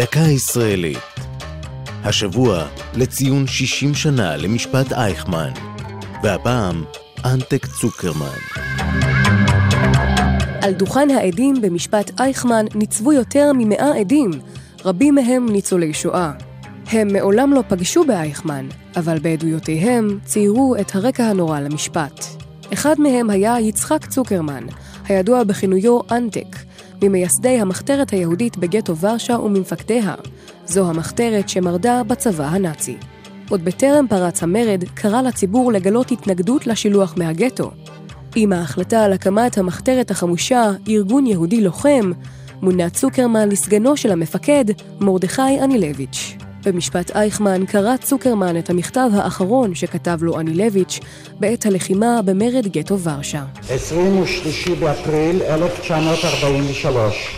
דקה ישראלית. השבוע לציון 60 שנה למשפט אייכמן, והפעם אנטק צוקרמן. על דוכן העדים במשפט אייכמן ניצבו יותר ממאה עדים, רבים מהם ניצולי שואה. הם מעולם לא פגשו באייכמן, אבל בעדויותיהם ציירו את הרקע הנורא למשפט. אחד מהם היה יצחק צוקרמן, הידוע בכינויו אנטק, ממייסדי המחתרת היהודית בגטו ורשה וממפקדיה. זו המחתרת שמרדה בצבא הנאצי. עוד בטרם פרץ המרד, קרא לציבור לגלות התנגדות לשילוח מהגטו. עם ההחלטה על הקמת המחתרת החמושה, ארגון יהודי לוחם, מונה צוקרמן לסגנו של המפקד, מרדכי אנילביץ'. במשפט אייכמן קרא צוקרמן את המכתב האחרון שכתב לו אנילביץ' בעת הלחימה במרד גטו ורשה. 23 באפריל 1943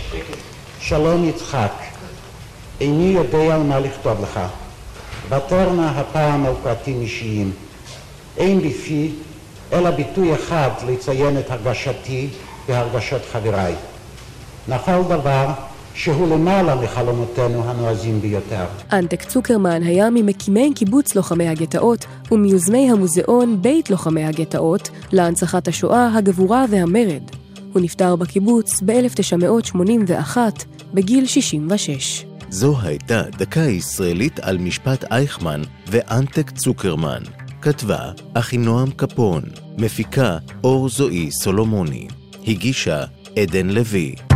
שלום יצחק, איני יודע על מה לכתוב לך. ותר נא הפעם על פרטים אישיים. אין בפי אלא ביטוי אחד לציין את הרגשתי והרגשות חבריי. נפל דבר שהוא למעלה מחלומותינו הנועזים ביותר. אנטק צוקרמן היה ממקימי קיבוץ לוחמי הגטאות ומיוזמי המוזיאון בית לוחמי הגטאות להנצחת השואה, הגבורה והמרד. הוא נפטר בקיבוץ ב-1981 בגיל 66. זו הייתה דקה ישראלית על משפט אייכמן ואנטק צוקרמן. כתבה אחינועם קפון, מפיקה אור זועי סולומוני, הגישה עדן לוי.